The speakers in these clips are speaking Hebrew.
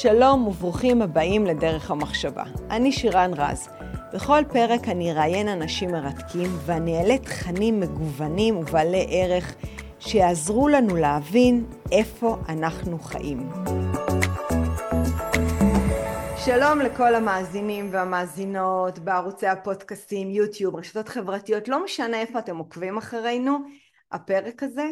שלום וברוכים הבאים לדרך המחשבה. אני שירן רז. בכל פרק אני אראיין אנשים מרתקים ואני אעלה תכנים מגוונים ובעלי ערך שיעזרו לנו להבין איפה אנחנו חיים. שלום לכל המאזינים והמאזינות בערוצי הפודקאסטים, יוטיוב, רשתות חברתיות, לא משנה איפה אתם עוקבים אחרינו, הפרק הזה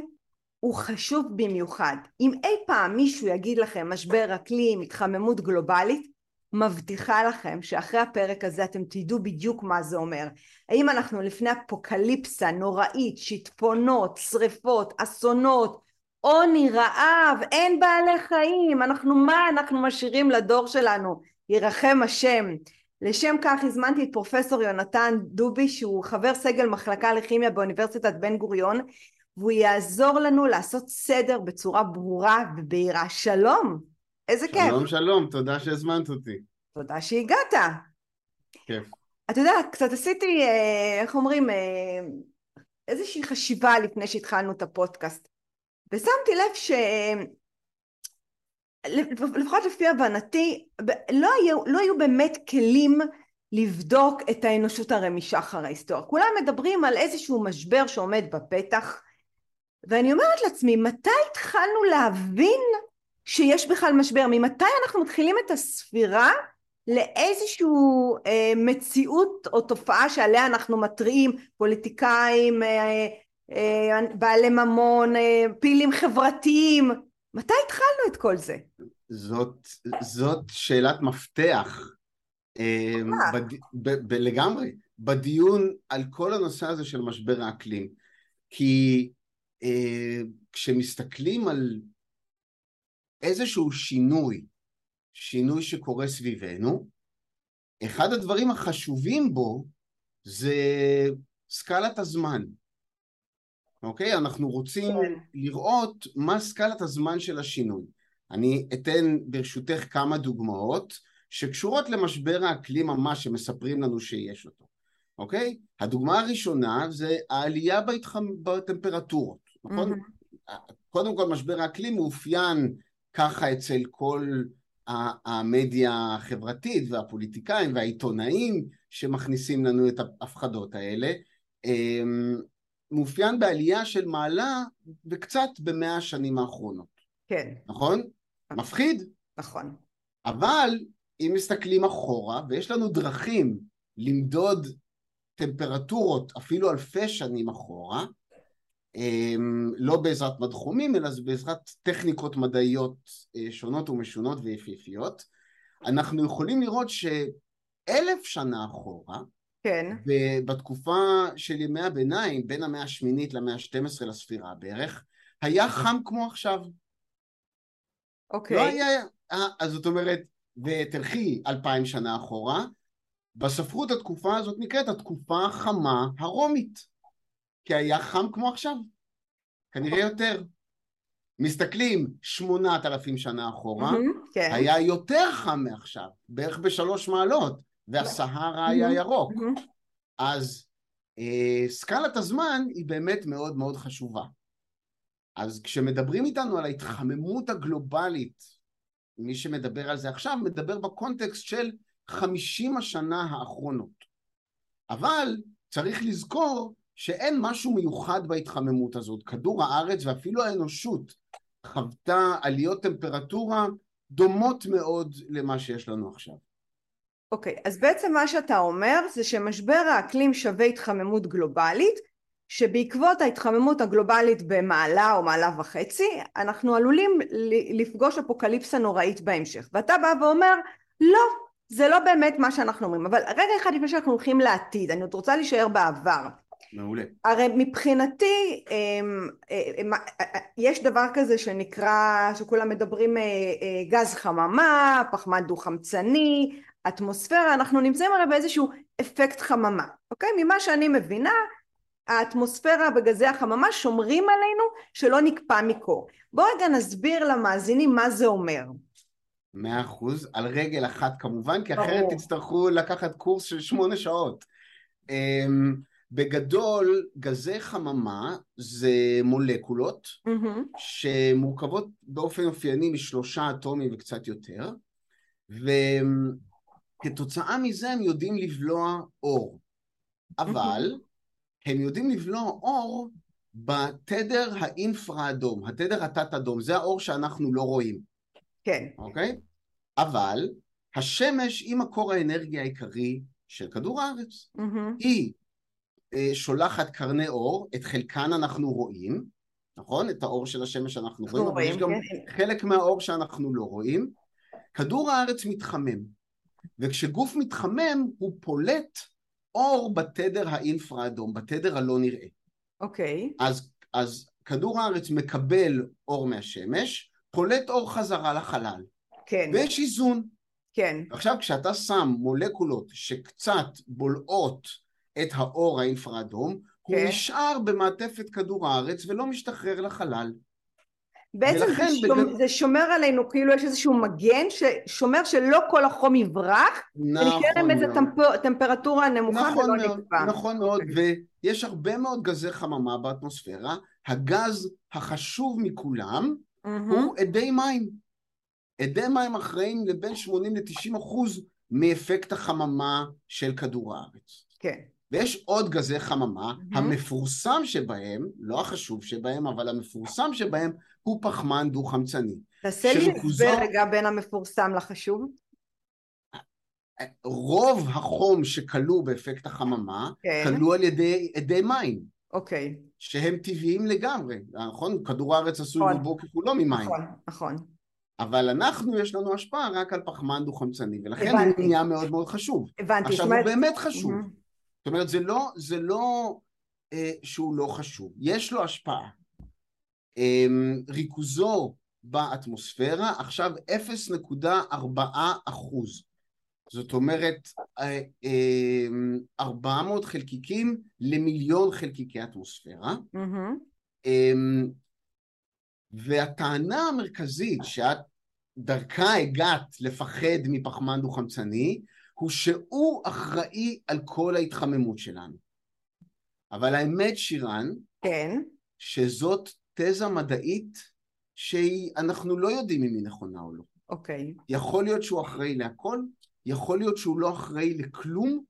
הוא חשוב במיוחד. אם אי פעם מישהו יגיד לכם משבר אקלים, התחממות גלובלית, מבטיחה לכם שאחרי הפרק הזה אתם תדעו בדיוק מה זה אומר. האם אנחנו לפני אפוקליפסה נוראית, שיטפונות, שריפות, אסונות, עוני, רעב, אין בעלי חיים, אנחנו מה אנחנו משאירים לדור שלנו? ירחם השם. לשם כך הזמנתי את פרופסור יונתן דובי שהוא חבר סגל מחלקה לכימיה באוניברסיטת בן גוריון והוא יעזור לנו לעשות סדר בצורה ברורה ובהירה. שלום, איזה שלום, כיף. שלום, שלום, תודה שהזמנת אותי. תודה שהגעת. כיף. אתה יודע, קצת עשיתי, אה, איך אומרים, אה, איזושהי חשיבה לפני שהתחלנו את הפודקאסט. ושמתי לב ש... לפחות לפי הבנתי, לא היו, לא היו באמת כלים לבדוק את האנושות הרי משחר ההיסטוריה. כולם מדברים על איזשהו משבר שעומד בפתח, ואני אומרת לעצמי, מתי התחלנו להבין שיש בכלל משבר? ממתי אנחנו מתחילים את הספירה לאיזושהי אה, מציאות או תופעה שעליה אנחנו מתריעים, פוליטיקאים, אה, אה, בעלי ממון, אה, פעילים חברתיים, מתי התחלנו את כל זה? זאת, זאת שאלת מפתח אה, בד, ב, ב, לגמרי. בדיון על כל הנושא הזה של משבר האקלים. כי כשמסתכלים על איזשהו שינוי, שינוי שקורה סביבנו, אחד הדברים החשובים בו זה סקלת הזמן. אוקיי? אנחנו רוצים כן. לראות מה סקלת הזמן של השינוי. אני אתן ברשותך כמה דוגמאות שקשורות למשבר האקלים ממש שמספרים לנו שיש אותו, אוקיי? הדוגמה הראשונה זה העלייה בהתחמ... בטמפרטורות. נכון? Mm-hmm. קודם כל משבר האקלים מאופיין ככה אצל כל המדיה החברתית והפוליטיקאים והעיתונאים שמכניסים לנו את ההפחדות האלה אמ, מאופיין בעלייה של מעלה וקצת במאה השנים האחרונות. כן. נכון? נכון? מפחיד? נכון. אבל אם מסתכלים אחורה ויש לנו דרכים למדוד טמפרטורות אפילו אלפי שנים אחורה לא בעזרת מדחומים אלא בעזרת טכניקות מדעיות אה, שונות ומשונות ויפיפיות אנחנו יכולים לראות שאלף שנה אחורה כן. בתקופה של ימי הביניים בין המאה השמינית למאה ה-12 לספירה בערך היה חם כמו עכשיו אוקיי. לא היה, אה, אז זאת אומרת ותלכי אלפיים שנה אחורה בספרות התקופה הזאת נקראת התקופה החמה הרומית כי היה חם כמו עכשיו, כנראה יותר. מסתכלים שמונת אלפים שנה אחורה, כן. היה יותר חם מעכשיו, בערך בשלוש מעלות, והסהרה היה ירוק. אז אה, סקלת הזמן היא באמת מאוד מאוד חשובה. אז כשמדברים איתנו על ההתחממות הגלובלית, מי שמדבר על זה עכשיו מדבר בקונטקסט של חמישים השנה האחרונות. אבל צריך לזכור שאין משהו מיוחד בהתחממות הזאת. כדור הארץ ואפילו האנושות חוותה עליות טמפרטורה דומות מאוד למה שיש לנו עכשיו. אוקיי, okay, אז בעצם מה שאתה אומר זה שמשבר האקלים שווה התחממות גלובלית, שבעקבות ההתחממות הגלובלית במעלה או מעלה וחצי, אנחנו עלולים לפגוש אפוקליפסה נוראית בהמשך. ואתה בא ואומר, לא, זה לא באמת מה שאנחנו אומרים. אבל רגע אחד לפני שאנחנו הולכים לעתיד, אני עוד רוצה להישאר בעבר. מעולה. הרי מבחינתי אמ, אמ, אה, יש דבר כזה שנקרא, שכולם מדברים אה, אה, גז חממה, פחמן דו חמצני, אטמוספירה, אנחנו נמצאים הרי באיזשהו אפקט חממה, אוקיי? ממה שאני מבינה האטמוספירה וגזי החממה שומרים עלינו שלא נקפא מקור. בואו רגע נסביר למאזינים מה זה אומר. מאה אחוז, על רגל אחת כמובן, כי אחרת תצטרכו לקחת קורס של שמונה שעות. בגדול גזי חממה זה מולקולות mm-hmm. שמורכבות באופן אופייני משלושה אטומים וקצת יותר וכתוצאה מזה הם יודעים לבלוע אור. אבל הם יודעים לבלוע אור בתדר האינפרה אדום, התדר התת אדום, זה האור שאנחנו לא רואים. כן. אוקיי? אבל השמש היא מקור האנרגיה העיקרי של כדור הארץ. מהמם. היא שולחת קרני אור, את חלקן אנחנו רואים, נכון? את האור של השמש אנחנו רואים, אבל יש גם כן. חלק מהאור שאנחנו לא רואים. כדור הארץ מתחמם, וכשגוף מתחמם הוא פולט אור בתדר האינפרה אדום, בתדר הלא נראה. אוקיי. אז, אז כדור הארץ מקבל אור מהשמש, פולט אור חזרה לחלל, כן, ויש איזון. כן. עכשיו כשאתה שם מולקולות שקצת בולעות את האור האינפרה-אדום, הוא כן. נשאר במעטפת כדור הארץ ולא משתחרר לחלל. בעצם זה, שומר, בגלל- זה שומר עלינו, כאילו יש איזשהו מגן ששומר שלא כל החום יברח, נכון איזה מאוד. טמפ... טמפרטורה נמוכה נכון ולא מאוד, נקבע. נכון מאוד. ויש הרבה מאוד גזי חממה באטמוספירה, הגז החשוב מכולם מהמם. הוא אדי מים. אדי מים אחראים לבין 80 ל-90 אחוז מאפקט החממה של כדור הארץ. כן, ויש עוד גזי חממה, מהמם. המפורסם שבהם, לא החשוב שבהם, אבל המפורסם שבהם הוא פחמן דו-חמצני. תעשה לי הסבר רגע בין המפורסם לחשוב. רוב החום שכלוא באפקט החממה, כן, כלוא על ידי אדי מים, אוקיי, שהם טבעיים לגמרי, נכון? כדור הארץ עשוי נכון. רובו ככולו ממים, נכון, נכון. אבל אנחנו יש לנו השפעה רק על פחמן דו-חמצני, ולכן הבנתי. הוא נהיה מאוד מאוד חשוב. הבנתי, עכשיו זאת הוא. באמת חשוב, מהמם. זאת אומרת זה לא, זה לא אה, שהוא לא חשוב, יש לו השפעה. אה, ריכוזו באטמוספירה עכשיו 0.4 אחוז, זאת אומרת אה, אה, 400 חלקיקים למיליון חלקיקי אטמוספירה, מהמם. אמ, והטענה המרכזית שאת דרכה הגעת לפחד מפחמן דו-חמצני, הוא שהוא אחראי על כל ההתחממות שלנו. אבל האמת, שירן, כן, שזאת תזה מדעית שאנחנו לא יודעים אם היא נכונה או לא. אוקיי. יכול להיות שהוא אחראי להכל, יכול להיות שהוא לא אחראי לכלום.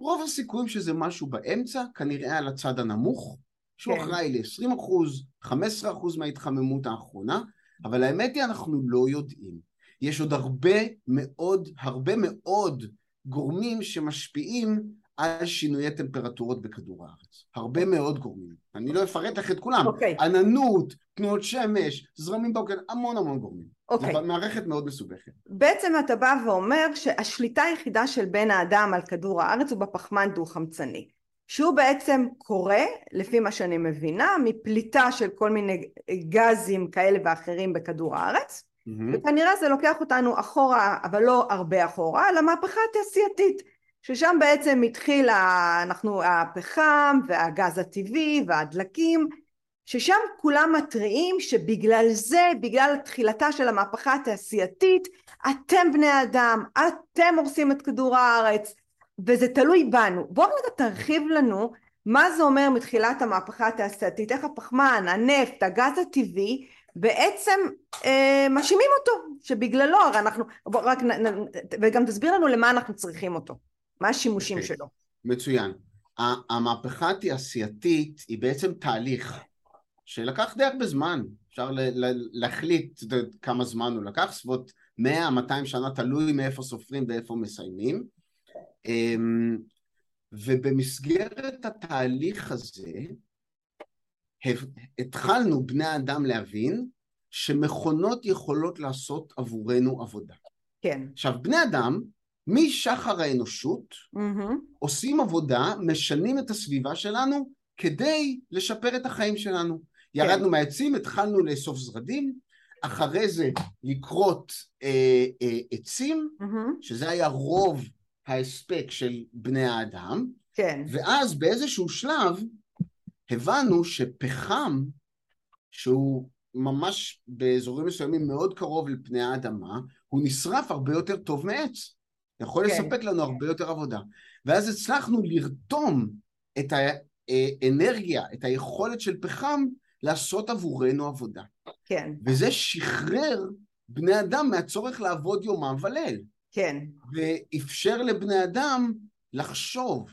רוב הסיכויים שזה משהו באמצע, כנראה על הצד הנמוך, שהוא כן. אחראי ל-20 אחוז, 15 אחוז מההתחממות האחרונה, אבל האמת היא אנחנו לא יודעים. יש עוד הרבה מאוד, הרבה מאוד גורמים שמשפיעים על שינויי טמפרטורות בכדור הארץ. הרבה מאוד גורמים. אני לא אפרט לך את כולם. אוקיי. עננות, תנועות שמש, זרמים באוקן, המון המון גורמים. אוקיי. זו מערכת מאוד מסובכת. בעצם אתה בא ואומר שהשליטה היחידה של בן האדם על כדור הארץ הוא בפחמן דו-חמצני. שהוא בעצם קורה, לפי מה שאני מבינה, מפליטה של כל מיני גזים כאלה ואחרים בכדור הארץ, מהמם. וכנראה זה לוקח אותנו אחורה, אבל לא הרבה אחורה, למהפכה התעשייתית, ששם בעצם התחיל אנחנו, הפחם והגז הטבעי והדלקים, ששם כולם מתריעים שבגלל זה, בגלל תחילתה של המהפכה התעשייתית, אתם בני אדם, אתם הורסים את כדור הארץ, וזה תלוי בנו. בוא רגע תרחיב לנו מה זה אומר מתחילת המהפכה התעשייתית, איך הפחמן, הנפט, הגז הטבעי, בעצם אה, מאשימים אותו, שבגללו, הרי אנחנו, בוא רק, נ, נ, וגם תסביר לנו למה אנחנו צריכים אותו, מה השימושים אוקיי. שלו. מצוין. המהפכה התעשייתית היא בעצם תהליך שלקח די הרבה זמן. אפשר ל- ל- להחליט כמה זמן הוא לקח, סביבות 100-200 שנה, תלוי מאיפה סופרים ואיפה מסיימים. אמ, ובמסגרת התהליך הזה, התחלנו בני האדם להבין שמכונות יכולות לעשות עבורנו עבודה. כן. עכשיו, בני אדם, משחר האנושות, מהמם. עושים עבודה, משנים את הסביבה שלנו כדי לשפר את החיים שלנו. ירדנו מהעצים, התחלנו לאסוף זרדים, אחרי זה לכרות אה, אה, עצים, מהמם. שזה היה רוב ההספק של בני האדם, כן. ואז באיזשהו שלב הבנו שפחם, שהוא ממש באזורים מסוימים מאוד קרוב לפני האדמה, הוא נשרף הרבה יותר טוב מעץ. יכול כן. לספק לנו הרבה יותר עבודה. ואז הצלחנו לרתום את האנרגיה, את היכולת של פחם, לעשות עבורנו עבודה. כן. וזה שחרר בני אדם מהצורך לעבוד יומם וליל. כן. ואפשר לבני אדם לחשוב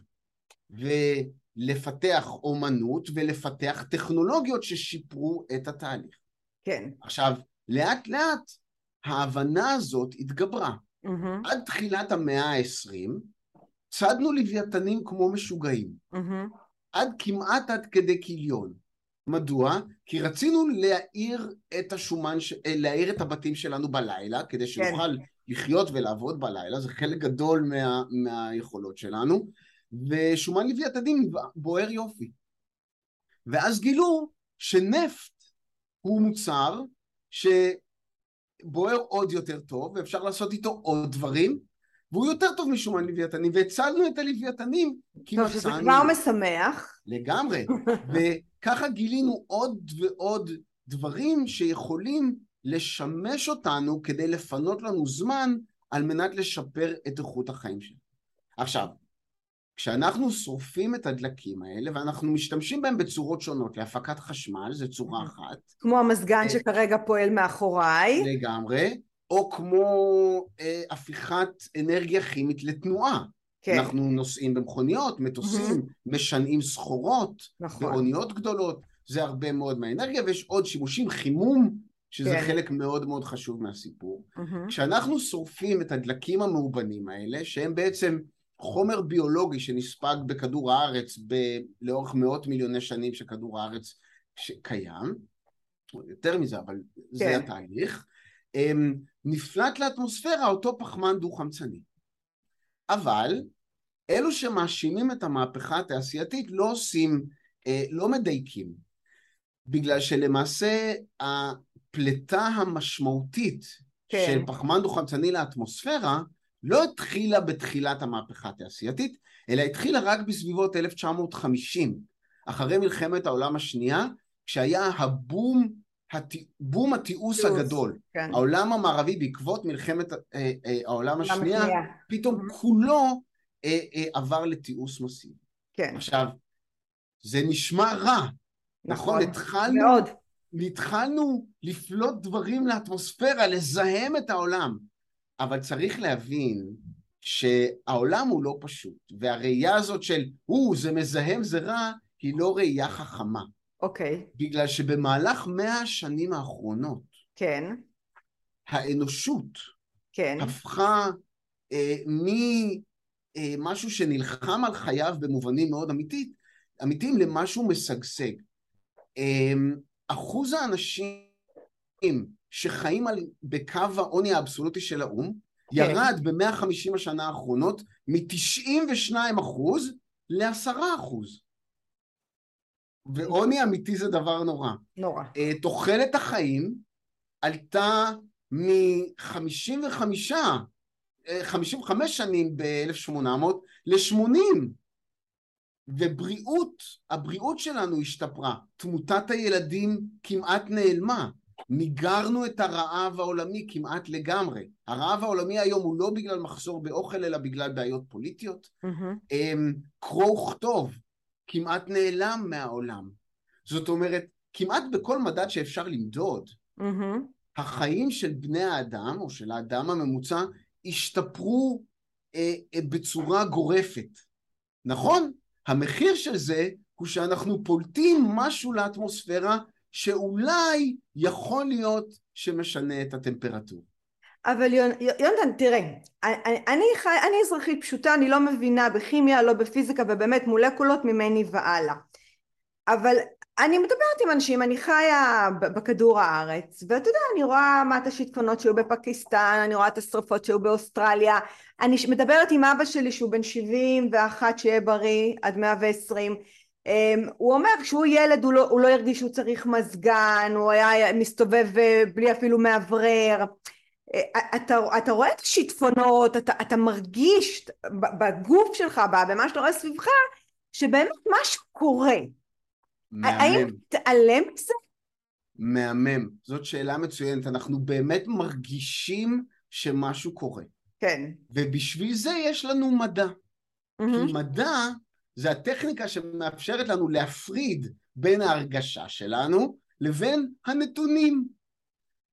ולפתח אומנות ולפתח טכנולוגיות ששיפרו את התהליך. כן. עכשיו, לאט לאט ההבנה הזאת התגברה. Mm-hmm. עד תחילת המאה העשרים צדנו לוויתנים כמו משוגעים. Mm-hmm. עד כמעט עד כדי כיליון. מדוע? כי רצינו להאיר את השומן, אה, להאיר את הבתים שלנו בלילה, כדי. שנוכל כן. לחיות ולעבוד בלילה, זה חלק גדול מה, מהיכולות שלנו, ושומן לוויתנים בוער יופי. ואז גילו שנפט הוא מוצר שבוער עוד יותר טוב, ואפשר לעשות איתו עוד דברים, והוא יותר טוב משומן לוויתנים, והצלנו את הלוויתנים כי מצאנו... טוב, שזה כבר משמח. לגמרי. וככה גילינו עוד ועוד דברים שיכולים לשמש אותנו כדי לפנות לנו זמן על מנת לשפר את איכות החיים שלנו. עכשיו, כשאנחנו שורפים את הדלקים האלה, ואנחנו משתמשים בהם בצורות שונות, להפקת חשמל, זו צורה אחת. כמו המזגן אה, שכרגע פועל מאחוריי. לגמרי. או כמו אה, הפיכת אנרגיה כימית לתנועה. כן. אנחנו נוסעים במכוניות, מטוסים. משנעים סחורות, נכון. באוניות גדולות, זה הרבה מאוד מהאנרגיה, ויש עוד שימושים, חימום, שזה כן. חלק מאוד מאוד חשוב מהסיפור. כשאנחנו שורפים את הדלקים המאובנים האלה, שהם בעצם חומר ביולוגי שנספג בכדור הארץ ב- לאורך מאות מיליוני שנים שכדור הארץ קיים, יותר מזה, אבל כן. זה התהליך, אמ, נפלט לאטמוספירה אותו פחמן דו-חמצני. אבל אלו שמאשימים את המהפכה התעשייתית לא עושים, אה, לא מדייקים, בגלל שלמעשה הפלטה המשמעותית כן. של פחמן דו-חמצני לאטמוספירה לא התחילה בתחילת המהפכה התעשייתית, אלא התחילה רק בסביבות 1950, אחרי מלחמת העולם השנייה, כשהיה הבום בום התיעוש הגדול. כן. העולם המערבי בעקבות מלחמת אה, אה, העולם השנייה, השנייה, פתאום mm-hmm. כולו אה, אה, עבר לתיעוש מסיבי. כן. עכשיו, זה נשמע רע. נכון, נכון התחלנו, מאוד. התחלנו לפלוט דברים לאטמוספירה, לזהם את העולם. אבל צריך להבין שהעולם הוא לא פשוט, והראייה הזאת של, או, זה מזהם, זה רע, היא לא ראייה חכמה. אוקיי. Okay. בגלל שבמהלך מאה השנים האחרונות, כן. האנושות כן. הפכה אה, ממשהו שנלחם על חייו במובנים מאוד אמיתית, אמיתיים למשהו משגשג. אה, אחוז האנשים שחיים על, בקו העוני האבסולוטי של האו"ם, כן. ירד במאה חמישים השנה האחרונות מ-92 אחוז ל-10 אחוז. ועוני אמיתי זה דבר נורא. נורא. אה, תוחלת החיים עלתה מ-55, 55 אה, שנים ב-1800 ל-80. ובריאות, הבריאות שלנו השתפרה. תמותת הילדים כמעט נעלמה. מיגרנו את הרעב העולמי כמעט לגמרי. הרעב העולמי היום הוא לא בגלל מחסור באוכל, אלא בגלל בעיות פוליטיות. Mm-hmm. קרוא וכתוב. כמעט נעלם מהעולם. זאת אומרת, כמעט בכל מדד שאפשר למדוד, mm-hmm. החיים של בני האדם, או של האדם הממוצע, השתפרו אה, אה, בצורה גורפת. נכון? המחיר של זה הוא שאנחנו פולטים משהו לאטמוספירה שאולי יכול להיות שמשנה את הטמפרטורה. אבל יונתן, תראה, אני, אני, חי, אני אזרחית פשוטה, אני לא מבינה בכימיה, לא בפיזיקה, ובאמת מולקולות ממני והלאה. אבל אני מדברת עם אנשים, אני חיה בכדור הארץ, ואתה יודע, אני רואה מה את השיטפונות שהיו בפקיסטן, אני רואה את השרפות שהיו באוסטרליה, אני מדברת עם אבא שלי שהוא בן 71, שיהיה בריא, עד 120, Um, הוא אומר כשהוא ילד הוא לא, הוא לא הרגיש שהוא צריך מזגן, הוא היה מסתובב אה, בלי אפילו מאוורר, אתה, אתה רואה את השיטפונות, אתה, אתה מרגיש בגוף שלך, במה שאתה רואה סביבך, שבאמת משהו קורה. מהמם. האם תתעלם מזה? מהמם. זאת שאלה מצוינת. אנחנו באמת מרגישים שמשהו קורה. כן. ובשביל זה יש לנו מדע. Mm-hmm. כי מדע זה הטכניקה שמאפשרת לנו להפריד בין ההרגשה שלנו לבין הנתונים.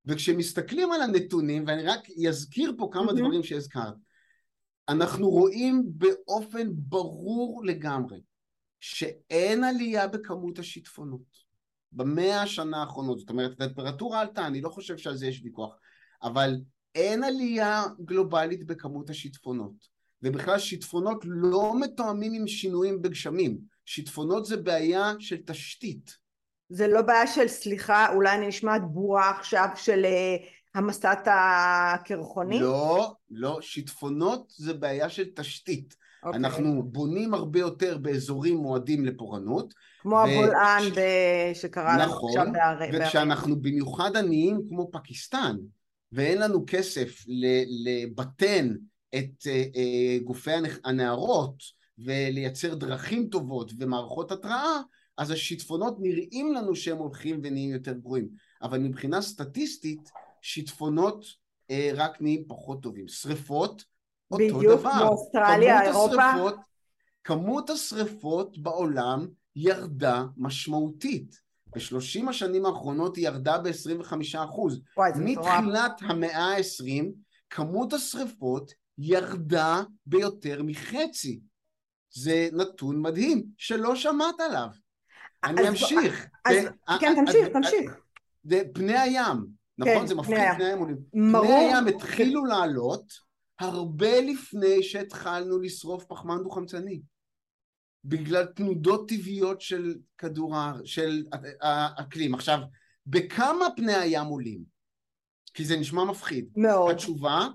וכשמסתכלים על הנתונים, ואני רק אזכיר פה כמה mm-hmm. דברים שהזכרת, אנחנו רואים באופן ברור לגמרי שאין עלייה בכמות השיטפונות במאה השנה האחרונות, זאת אומרת הטמפרטורה עלתה, אני לא חושב שעל זה יש ויכוח, אבל אין עלייה גלובלית בכמות השיטפונות, ובכלל שיטפונות לא מתואמים עם שינויים בגשמים, שיטפונות זה בעיה של תשתית. זה לא בעיה של סליחה, אולי אני נשמעת בורה עכשיו של uh, המסת הקרחונים? לא, לא, שיטפונות זה בעיה של תשתית. Okay. אוקיי. אנחנו בונים הרבה יותר באזורים מועדים לפורענות. כמו ו... הבולען ב... שקרה לנו נכון, עכשיו בהרי... נכון, וכשאנחנו במיוחד עניים כמו פקיסטן, ואין לנו כסף לבטן את אה, אה, גופי הנערות ולייצר דרכים טובות ומערכות התראה, אז השיטפונות נראים לנו שהם הולכים ונהיים יותר גרועים. אבל מבחינה סטטיסטית, שיטפונות אה, רק נהיים פחות טובים. שריפות, אותו דבר. בדיוק, כמו אוסטרליה, אירופה. השריפות, כמות השריפות בעולם ירדה משמעותית. בשלושים השנים האחרונות היא ירדה ב-25 אחוז. מתחילת המאה ה-20, כמות השריפות ירדה ביותר מחצי. זה נתון מדהים שלא שמעת עליו. אני אמשיך. כן, תמשיך, תמשיך. פני הים, נכון? כן, זה מפחיד פני הים. פני הים התחילו לעלות הרבה לפני שהתחלנו לשרוף פחמן דו-חמצני. בגלל תנודות טבעיות של כדור הארץ, של האקלים. עכשיו, בכמה פני הים עולים? כי זה נשמע מפחיד. מאוד. התשובה,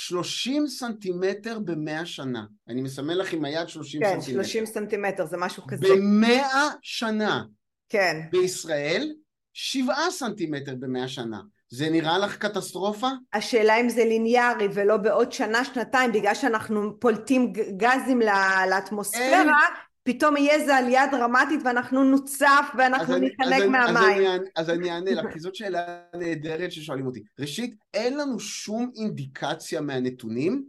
30 סנטימטר במאה שנה. אני מסמן לך עם היד 30 כן, סנטימטר. כן, 30 סנטימטר, זה משהו כזה. במאה שנה. כן. בישראל, 7 סנטימטר במאה שנה. זה נראה לך קטסטרופה? השאלה אם זה ליניארי ולא בעוד שנה, שנתיים, בגלל שאנחנו פולטים גזים לאטמוספירה, אין, פתאום יהיה איזו עלייה דרמטית ואנחנו נוצף ואנחנו ניחנק מהמים. אז, אז אני אענה לך, כי זאת שאלה נהדרת ששואלים אותי. ראשית, אין לנו שום אינדיקציה מהנתונים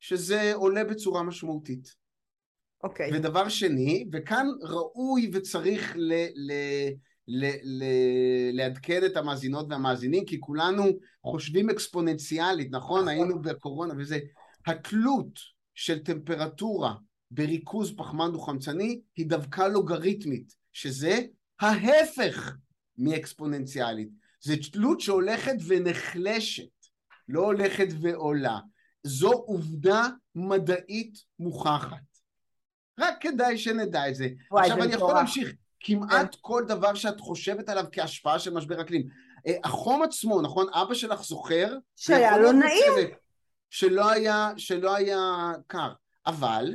שזה עולה בצורה משמעותית. אוקיי. Okay. ודבר שני, וכאן ראוי וצריך ל, ל, ל, ל, לעדכן את המאזינות והמאזינים, כי כולנו חושבים אקספוננציאלית, נכון? נכון. היינו בקורונה וזה. התלות של טמפרטורה בריכוז פחמן דו-חמצני היא דווקא לוגריתמית, שזה ההפך מאקספוננציאלית. זו תלות שהולכת ונחלשת, לא הולכת ועולה. זו עובדה מדעית מוכחת. רק כדאי שנדע את זה. וואי, עכשיו אני יכול להמשיך. כמעט כן. כל דבר שאת חושבת עליו כהשפעה של משבר אקלים. אה, החום עצמו, נכון? אבא שלך זוכר? שהיה לו נעים. שלא היה, שלא היה קר. אבל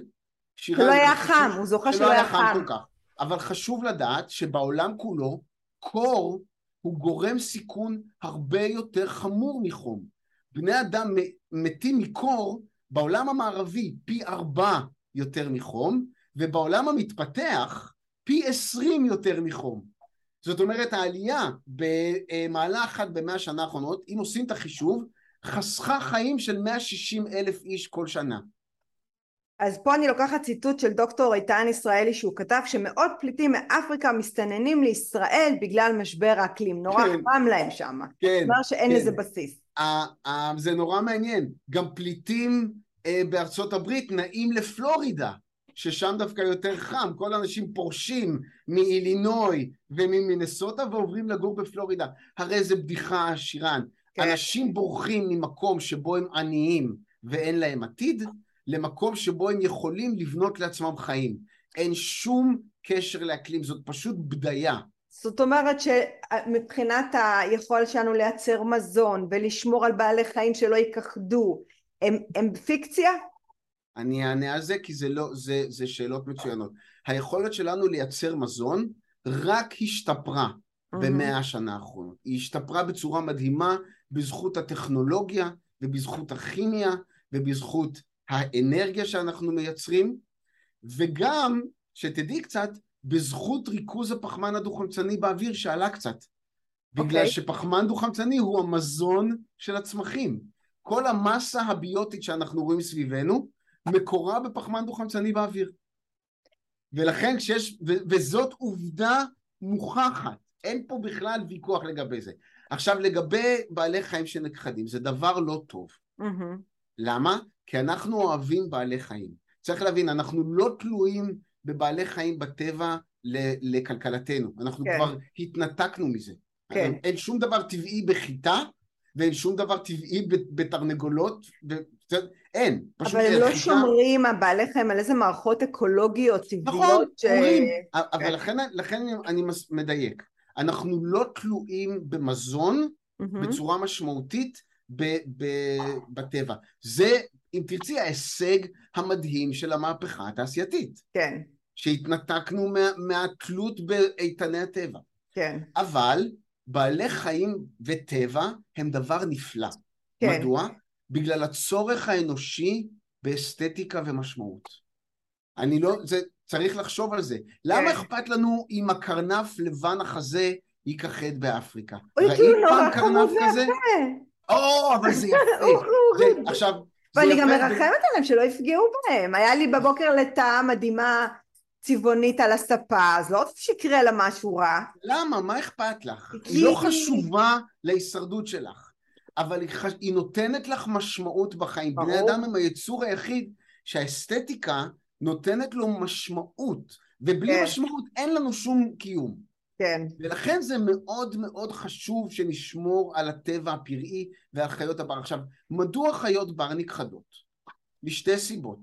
שלא היה חם, הוא זוכר שלא היה חם. כל כך. אבל חשוב לדעת שבעולם כולו קור הוא גורם סיכון הרבה יותר חמור מחום. בני אדם מתים מקור בעולם המערבי פי ארבע יותר מחום, ובעולם המתפתח פי עשרים יותר מחום. זאת אומרת העלייה במעלה אחת במאה השנה האחרונות, אם עושים את החישוב, חסכה חיים של 160 אלף איש כל שנה. אז פה אני לוקחת ציטוט של דוקטור איתן ישראלי שהוא כתב שמאות פליטים מאפריקה מסתננים לישראל בגלל משבר האקלים, נורא כן. חם להם שם, כן, כלומר שאין כן. לזה בסיס. זה נורא מעניין, גם פליטים אה, בארצות הברית נעים לפלורידה, ששם דווקא יותר חם, כל האנשים פורשים מאילינוי וממינסוטה ועוברים לגור בפלורידה, הרי זה בדיחה שירן, כן. אנשים בורחים ממקום שבו הם עניים ואין להם עתיד למקום שבו הם יכולים לבנות לעצמם חיים. אין שום קשר לאקלים, זאת פשוט בדיה. זאת אומרת שמבחינת היכולת שלנו לייצר מזון ולשמור על בעלי חיים שלא ייכחדו, הם, הם פיקציה? אני אענה על זה כי זה לא, זה, זה שאלות מצוינות. היכולת שלנו לייצר מזון רק השתפרה mm-hmm. במאה השנה האחרונות. היא השתפרה בצורה מדהימה בזכות הטכנולוגיה ובזכות הכימיה ובזכות האנרגיה שאנחנו מייצרים, וגם, שתדעי קצת, בזכות ריכוז הפחמן הדו-חמצני באוויר שעלה קצת. בגלל okay. אוקיי. שפחמן דו-חמצני הוא המזון של הצמחים. כל המסה הביוטית שאנחנו רואים סביבנו, מקורה בפחמן דו-חמצני באוויר. ולכן כשיש, ו- וזאת עובדה מוכחת, אין פה בכלל ויכוח לגבי זה. עכשיו לגבי בעלי חיים שנכחדים, זה דבר לא טוב. מהמם. למה? כי אנחנו אוהבים בעלי חיים. צריך להבין, אנחנו לא תלויים בבעלי חיים בטבע לכלכלתנו. אנחנו כן. כבר התנתקנו מזה. כן. אין שום דבר טבעי בחיטה, ואין שום דבר טבעי בתרנגולות. ו- אין. פשוט אבל הם לא חיטה- שומרים, הבעלי חיים, על איזה מערכות אקולוגיות נכון, טבעיות ש... אומרים, כן. אבל לכן, לכן אני מדייק. אנחנו לא תלויים במזון מהמם. בצורה משמעותית ב, ב, בטבע. זה, אם תרצי, ההישג המדהים של המהפכה התעשייתית, כן, שהתנתקנו מה, מהתלות באיתני הטבע. כן, אבל בעלי חיים וטבע הם דבר נפלא. כן. מדוע? בגלל הצורך האנושי באסתטיקה ומשמעות. אני לא, זה, צריך לחשוב על זה. למה כן. אכפת לנו אם הקרנף לבן החזה יכחד באפריקה? אוי, כאילו, נורא חמוד כזה? ויפה. או, אבל זה יפה. זה, אוח. עכשיו, זה ואני גם מרחמת עליהם שלא יפגעו בהם. היה לי בבוקר לטאה מדהימה צבעונית על הספה, אז לא שיקרה לה משהו רע. למה? מה אכפת לך? היא לא חשובה להישרדות שלך, אבל היא, חש... היא נותנת לך משמעות בחיים. ברור. בני אדם הם היצור היחיד שהאסתטיקה נותנת לו משמעות, ובלי כן. משמעות אין לנו שום קיום. כן, ולכן זה מאוד מאוד חשוב שנשמור על הטבע הפראי ועל חיות הבר. עכשיו, מדוע חיות בר נכחדות? משתי סיבות.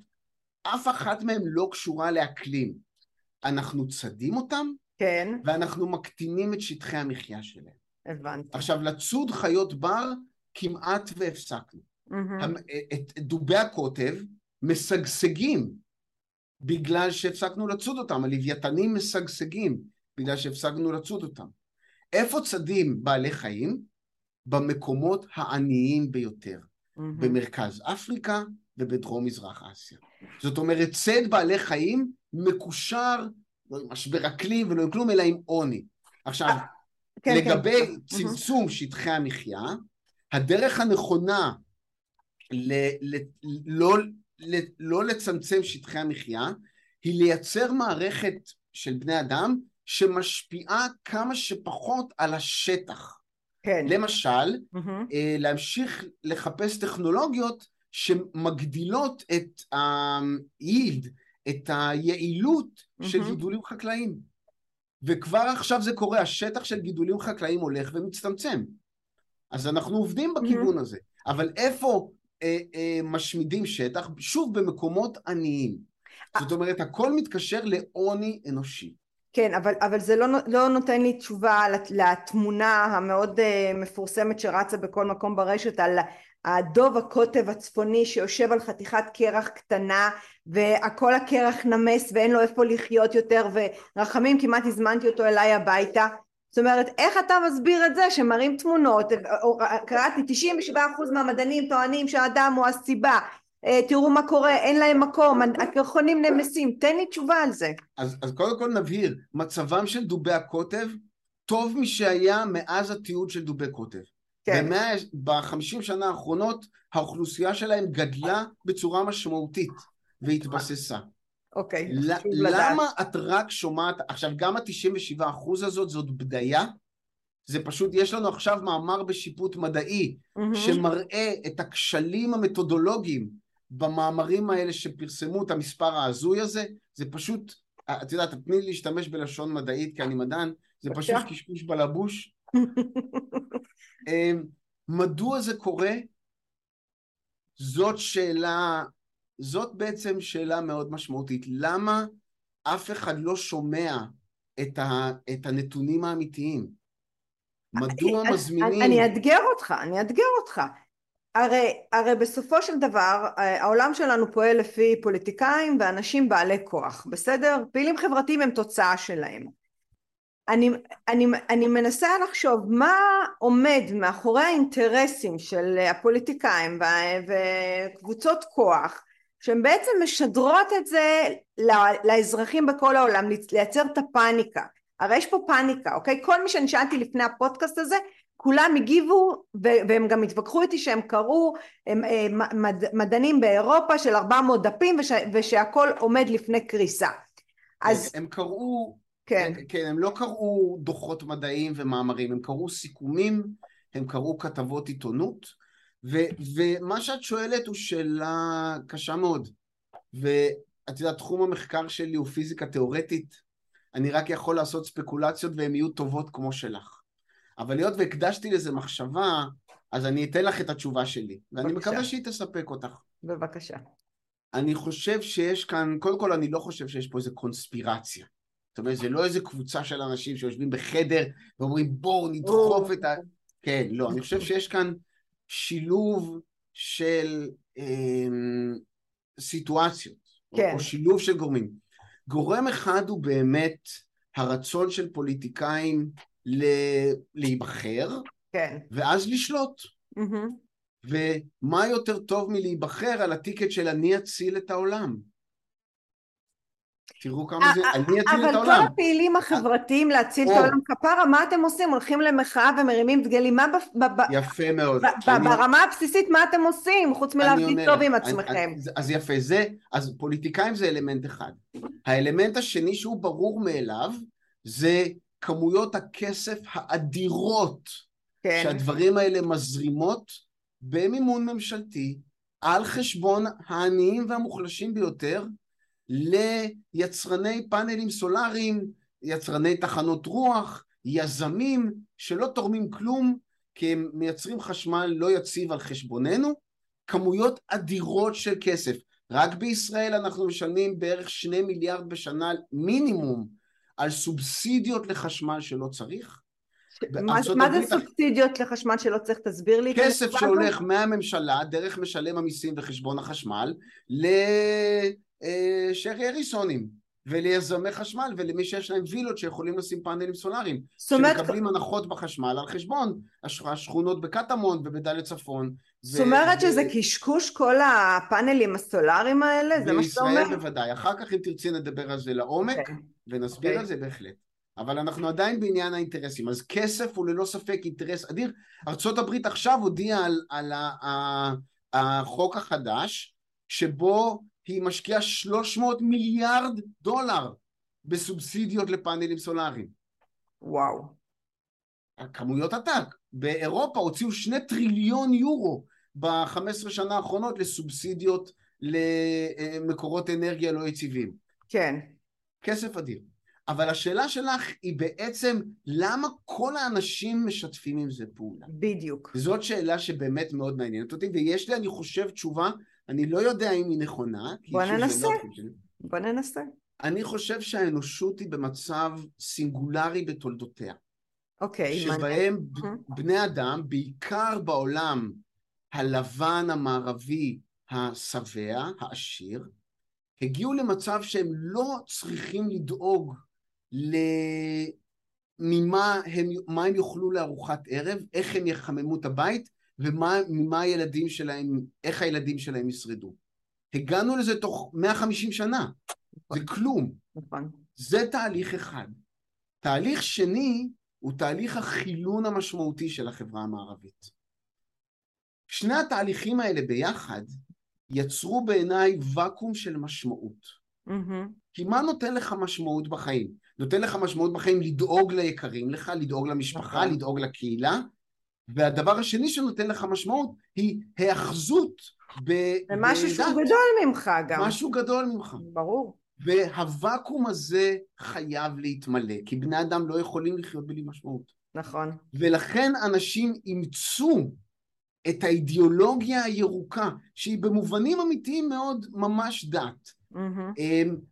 אף אחת מהן לא קשורה לאקלים. אנחנו צדים אותם, כן, ואנחנו מקטינים את שטחי המחיה שלהם. הבנתי. עכשיו, לצוד חיות בר כמעט והפסקנו. את את דובי הקוטב משגשגים בגלל שהפסקנו לצוד אותם, הלוויתנים משגשגים בגלל שהפסקנו לצוד אותם. איפה צדים בעלי חיים? במקומות העניים ביותר, מהמם. במרכז אפריקה ובדרום מזרח אסיה. זאת אומרת, צד בעלי חיים מקושר לא עם משבר אקלים ולא עם כלום, אלא עם עוני. עכשיו, כן, לגבי כן. צמצום שטחי המחיה, הדרך הנכונה ל- ל- לא, ל- לא לצמצם שטחי המחיה היא לייצר מערכת של בני אדם שמשפיעה כמה שפחות על השטח. כן. למשל. אה, להמשיך לחפש טכנולוגיות שמגדילות את ה-yield, את היעילות של מהמם. גידולים חקלאיים. וכבר עכשיו זה קורה, השטח של גידולים חקלאיים הולך ומצטמצם. אז אנחנו עובדים בכיוון הזה. אבל איפה אה, אה, משמידים שטח? שוב, במקומות עניים. זאת אומרת, הכל מתקשר לעוני אנושי. כן, אבל, אבל זה לא, לא נותן לי תשובה לת- לתמונה המאוד uh, מפורסמת שרצה בכל מקום ברשת על הדוב הקוטב הצפוני שיושב על חתיכת קרח קטנה והכל הקרח נמס ואין לו איפה לחיות יותר ורחמים כמעט הזמנתי אותו אליי הביתה. זאת אומרת איך אתה מסביר את זה שמראים תמונות? קראתי 97% מהמדענים טוענים שהאדם הוא הסיבה. אה, תראו מה קורה אין להם מקום הקרחונים נמסים תן לי תשובה על זה אז, אז קודם כל נבהיר, מצבם של דובי הקוטב טוב משהיה מאז התיעוד של דובי קוטב. כן בחמישים שנה האחרונות האוכלוסייה שלהם גדלה בצורה משמעותית והתבססה. אוקיי, חשוב לדעת. למה את רק שומעת, עכשיו גם ה-97% הזאת זאת בדיה, זה פשוט, יש לנו עכשיו מאמר בשיפוט מדעי מהמם. שמראה את הכשלים המתודולוגיים במאמרים האלה שפרסמו את המספר ההזוי הזה, זה פשוט, את יודעת, תתני לי להשתמש בלשון מדעית כי אני מדען, זה פשוט. קשקוש בלבוש. אמ, מדוע זה קורה? זאת שאלה, זאת בעצם שאלה מאוד משמעותית. למה אף אחד לא שומע את, ה, את הנתונים האמיתיים? מדוע אני- מזמינים... אני אאתגר אותך, אני אאתגר אותך. הרי, הרי בסופו של דבר אה, העולם שלנו פועל לפי פוליטיקאים ואנשים בעלי כוח, בסדר? פעילים חברתיים הם תוצאה שלהם. אני, אני, אני מנסה לחשוב מה עומד מאחורי האינטרסים של הפוליטיקאים וקבוצות כוח שהן בעצם משדרות את זה לאזרחים בכל העולם, לייצר את הפאניקה. הרי יש פה פאניקה, אוקיי? כל מי שאני שאלתי לפני הפודקאסט הזה, כולם הגיבו והם גם התווכחו איתי שהם קראו הם, הם, מד, מדענים באירופה של 400 דפים וש, ושהכול עומד לפני קריסה. אז הם קראו, כן, כן, הם לא קראו דוחות מדעיים ומאמרים, הם קראו סיכומים הם קראו כתבות עיתונות, ו- ומה שאת שואלת הוא שאלה קשה מאוד. ואת יודעת, תחום המחקר שלי הוא פיזיקה תיאורטית, אני רק יכול לעשות ספקולציות והן יהיו טובות כמו שלך. אבל היות והקדשתי לזה מחשבה, אז אני אתן לך את התשובה שלי, ואני בבקשה. מקווה שהיא תספק אותך. בבקשה. אני חושב שיש כאן, קודם כל אני לא חושב שיש פה איזה קונספירציה. זאת אומרת, זה לא איזה קבוצה של אנשים שיושבים בחדר ואומרים בואו נדחוף את ה... כן, לא, אני חושב שיש כאן שילוב של אה, סיטואציות, כן. או שילוב של גורמים. גורם אחד הוא באמת הרצון של פוליטיקאים. להיבחר, כן. ואז לשלוט. Mm-hmm. ומה יותר טוב מלהיבחר על הטיקט של אני אציל את העולם? תראו כמה אה, זה, אה, אני אציל את העולם. אבל כל הפעילים החברתיים להציל את העולם כפרה, מה אתם עושים? הולכים למחאה ומרימים דגלים, מה יפה מאוד. ברמה הבסיסית מה אתם עושים, חוץ מלהביא טוב עם עצמכם? אז יפה, זה, אז פוליטיקאים זה אלמנט אחד. האלמנט השני שהוא ברור מאליו, זה כמויות הכסף האדירות כן. שהדברים האלה מזרימות במימון ממשלתי על חשבון העניים והמוחלשים ביותר ליצרני פאנלים סולאריים, יצרני תחנות רוח, יזמים שלא תורמים כלום כי הם מייצרים חשמל לא יציב על חשבוננו, כמויות אדירות של כסף. רק בישראל אנחנו משלמים בערך שני מיליארד בשנה מינימום על סובסידיות לחשמל שלא צריך. מה, מה זה סובסידיות לחשמל שלא צריך? תסביר לי. כסף שהולך מהממשלה דרך משלם המיסים וחשבון החשמל לשרי אה, אריסונים וליזמי חשמל ולמי שיש להם וילות שיכולים לשים פאנלים סולאריים שמקבלים הנחות בחשמל על חשבון השכונות בקטמון ובדלית צפון זאת אומרת שזה קשקוש כל הפאנלים הסולאריים האלה? זה מה שאתה אומר? בישראל בוודאי, אחר כך אם תרצי נדבר על זה לעומק אוקיי. ונסביר אוקיי. על זה בהחלט אבל אנחנו עדיין בעניין האינטרסים. אז כסף הוא ללא ספק אינטרס אדיר. ארה"ב עכשיו הודיעה על, על החוק החדש, שבו היא משקיעה 300 מיליארד דולר בסובסידיות לפאנלים סולאריים. וואו. כמויות עתק. באירופה הוציאו שני טריליון יורו ב-15 שנה האחרונות לסובסידיות למקורות אנרגיה לא יציבים. כן. כסף אדיר. אבל השאלה שלך היא בעצם למה כל האנשים משתפים עם זה פעולה. בדיוק. זאת שאלה שבאמת מאוד מעניינת אותי, ויש לי, אני חושב, תשובה, אני לא יודע אם היא נכונה. בוא ננסה. לא בוא ננסה. אני חושב שהאנושות היא במצב סינגולרי בתולדותיה. אוקיי, שבהם בני אדם, בעיקר בעולם הלבן המערבי השבע, העשיר, הגיעו למצב שהם לא צריכים לדאוג ממה הם, מה הם יאכלו לארוחת ערב, איך הם יחממו את הבית ומה הילדים שלהם, איך הילדים שלהם ישרדו. הגענו לזה תוך 150 שנה, נכון. זה כלום. נכון. זה תהליך אחד. תהליך שני הוא תהליך החילון המשמעותי של החברה המערבית. שני התהליכים האלה ביחד יצרו בעיניי ואקום של משמעות. Mm-hmm. כי מה נותן לך משמעות בחיים? נותן לך משמעות בחיים לדאוג ליקרים לך, לדאוג למשפחה, נכון. לדאוג לקהילה, והדבר השני שנותן לך משמעות היא היאחזות בדת. זה משהו שהוא גדול ממך גם. משהו גדול ממך. ברור. והוואקום הזה חייב להתמלא, כי בני אדם לא יכולים לחיות בלי משמעות. נכון. ולכן אנשים אימצו את האידיאולוגיה הירוקה, שהיא במובנים אמיתיים מאוד ממש דת. Mm-hmm.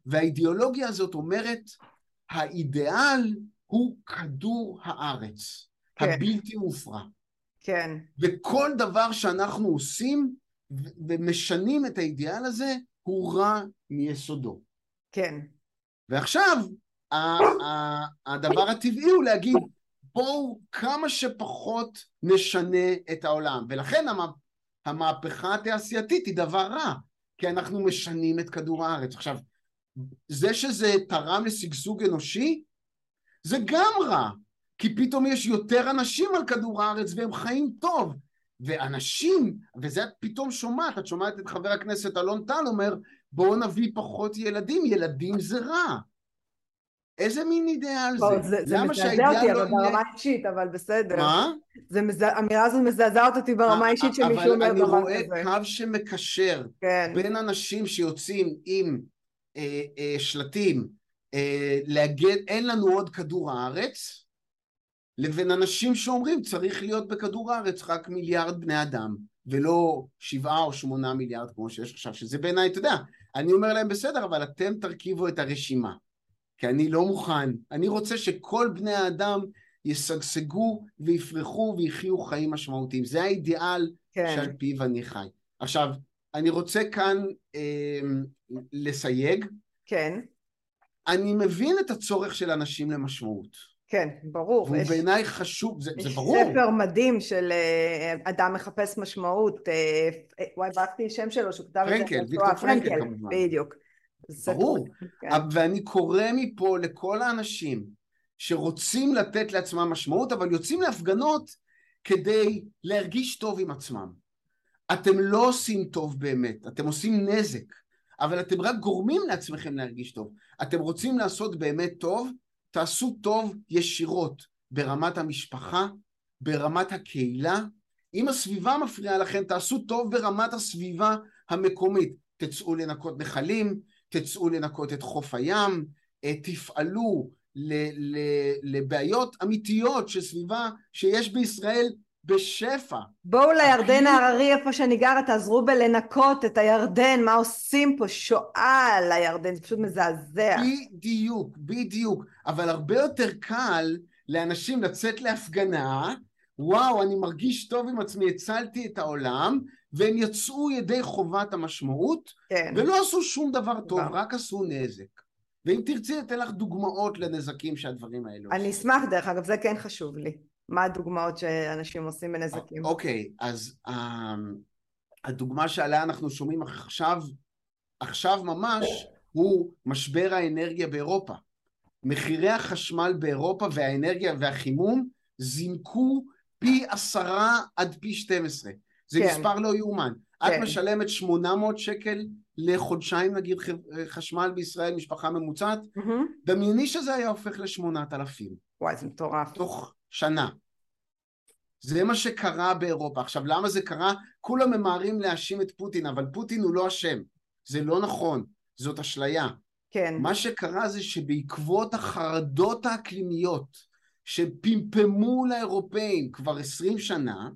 והאידיאולוגיה הזאת אומרת, האידיאל הוא כדור הארץ, כן. הבלתי מופרע. כן. וכל דבר שאנחנו עושים ומשנים את האידיאל הזה, הוא רע מיסודו. כן. ועכשיו, הדבר הטבעי הוא להגיד, בואו כמה שפחות נשנה את העולם. ולכן המהפכה התעשייתית היא דבר רע, כי אנחנו משנים את כדור הארץ. עכשיו, זה שזה תרם לשגשוג אנושי, זה גם רע, כי פתאום יש יותר אנשים על כדור הארץ והם חיים טוב. ואנשים, וזה את פתאום שומעת, את שומעת את חבר הכנסת אלון טל אומר, בואו נביא פחות ילדים, ילדים זה רע. איזה מין אידיאל בוא, זה? זה, זה מזעזע אותי, לא אבל יהיה... ברמה אישית, אבל בסדר. מה? זה מז... האמירה הזו מזעזעת אותי ברמה אישית שמישהו אומר אבל דבר אני כזה. רואה קו שמקשר כן, בין אנשים שיוצאים עם אה, אה, שלטים אה, להגן, אין לנו עוד כדור הארץ, לבין אנשים שאומרים צריך להיות בכדור הארץ רק מיליארד בני אדם, ולא שבעה או שמונה מיליארד כמו שיש עכשיו, שזה בעיניי, אתה יודע, אני אומר להם בסדר, אבל אתם תרכיבו את הרשימה, כי אני לא מוכן, אני רוצה שכל בני האדם ישגשגו ויפרחו ויחיו חיים משמעותיים, זה האידיאל כן, שעל פיו אני חי. עכשיו, אני רוצה כאן אה, לסייג, כן, אני מבין את הצורך של אנשים למשמעות, כן, ברור. והוא יש- בעיניי חשוב, זה, זה יש ברור. ספר מדהים של אה, אדם מחפש משמעות, אה, אה, וואי, ברחתי שם שלו, שהוא כתב את זה. פרנקל, ויקטור פרנקל כמובן. בדיוק. ברור. כן. ואני קורא מפה לכל האנשים שרוצים לתת לעצמם משמעות, אבל יוצאים להפגנות כדי להרגיש טוב עם עצמם. אתם לא עושים טוב באמת, אתם עושים נזק, אבל אתם רק גורמים לעצמכם להרגיש טוב. אתם רוצים לעשות באמת טוב, תעשו טוב ישירות ברמת המשפחה, ברמת הקהילה. אם הסביבה מפריעה לכם, תעשו טוב ברמת הסביבה המקומית. תצאו לנקות נחלים, תצאו לנקות את חוף הים, אה, תפעלו לבעיות אמיתיות של סביבה שיש בישראל בשפע. בואו לירדן ההררי איפה שאני גרה, תעזרו בלנקות את הירדן, מה עושים פה? שואה על הירדן, זה פשוט מזעזע. בדיוק, בדיוק. אבל הרבה יותר קל לאנשים לצאת להפגנה, וואו, אני מרגיש טוב עם עצמי, הצלתי את העולם, והם יצאו ידי חובת המשמעות, כן, ולא עשו שום דבר טוב, דבר. רק עשו נזק. ואם תרצי, אתן לך דוגמאות לנזקים שהדברים האלה אני עושים. אשמח דרך אגב, זה כן חשוב לי. מה הדוגמאות שאנשים עושים בנזקים? אוקיי, אז אמ, הדוגמה שעליה אנחנו שומעים עכשיו, עכשיו ממש, הוא משבר האנרגיה באירופה. מחירי החשמל באירופה והאנרגיה והחימום זינקו פי עשרה עד פי 12. זה כן. מספר לא יאומן. את כן. משלמת 800 שקל לחודשיים נגיד חשמל בישראל, משפחה ממוצעת, מהמם. דמייני שזה היה הופך ל-8,000 וואי, זה מטורף. תוך שנה. זה מה שקרה באירופה. עכשיו, למה זה קרה? כולם ממהרים להאשים את פוטין, אבל פוטין הוא לא אשם. זה לא נכון, זאת אשליה. כן, מה שקרה זה שבעקבות החרדות האקלימיות שפמפמו לאירופאים כבר עשרים שנה,